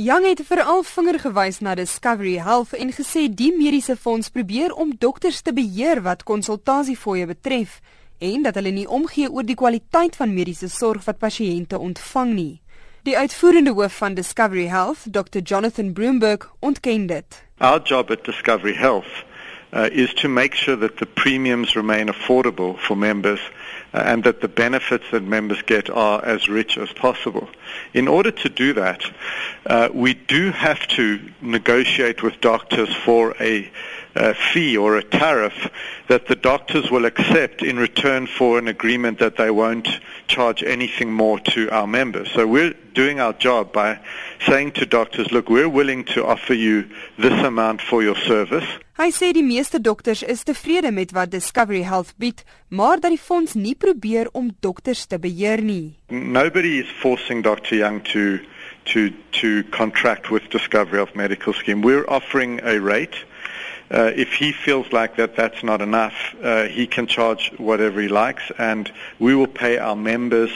Young het veral vinger gewys na Discovery Health en gesê die mediese fonds probeer om dokters te beheer wat konsultasiefooie betref en dat hulle nie omgee oor die kwaliteit van mediese sorg wat pasiënte ontvang nie. Die uitvoerende hoof van Discovery Health, Dr. Jonathan Broomberg, ontken dit. Our job at Discovery Health uh, is to make sure that the premiums remain affordable for members uh, and that the benefits that members get are as rich as possible. In order to do that, uh, we do have to negotiate with doctors for a a fee or a tariff that the doctors will accept in return for an agreement that they won't charge anything more to our members. So we're doing our job by saying to doctors, look, we're willing to offer you this amount for your service. Hy sê die meeste dokters is tevrede met wat Discovery Health bied, maar dat die fonds nie probeer om dokters te beheer nie. Nobody is forcing Dr. Young to to to contract with Discovery Health Medical Scheme. We're offering a rate Uh, if he feels like that that's not enough, uh, he can charge whatever he likes, and we will pay our members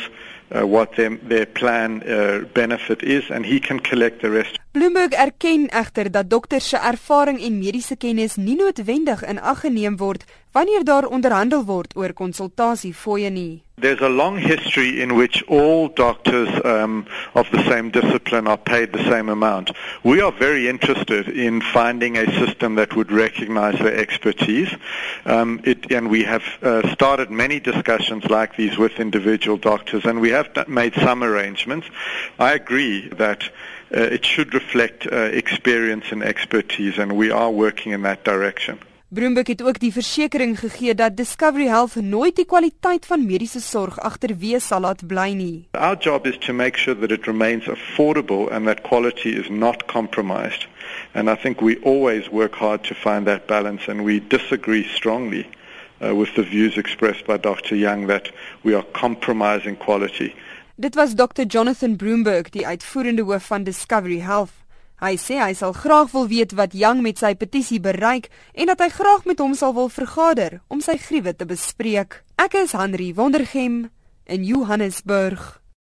uh, what their, their plan uh, benefit is, and he can collect the rest. Bloomberg erken egter dat dokters se ervaring en mediese kennis nie noodwendig in ag geneem word wanneer daar onderhandel word oor konsultasiefooie nie. There's a long history in which all doctors um, of the same discipline are paid the same amount. We are very interested in finding a system that would recognize their expertise. Um, it, and we have uh, started many discussions like these with individual doctors, and we have made some arrangements. I agree that uh, it should reflect uh, experience and expertise, and we are working in that direction. Broombeek het ook die versekering gegee dat Discovery Health nooit die kwaliteit van mediese sorg agterweë sal laat bly nie. Our job is to make sure that it remains affordable and that quality is not compromised. And I think we always work hard to find that balance and we disagree strongly uh, with the views expressed by Dr. Young that we are compromising quality. Dit was Dr. Jonathan Broomberg, die uitvoerende hoof van Discovery Health. Hy sê hy sal graag wil weet wat Young met sy petisie bereik en dat hy graag met hom sal wil vergader om sy gruwe te bespreek. Ek is Henry Wondergem in Johannesburg.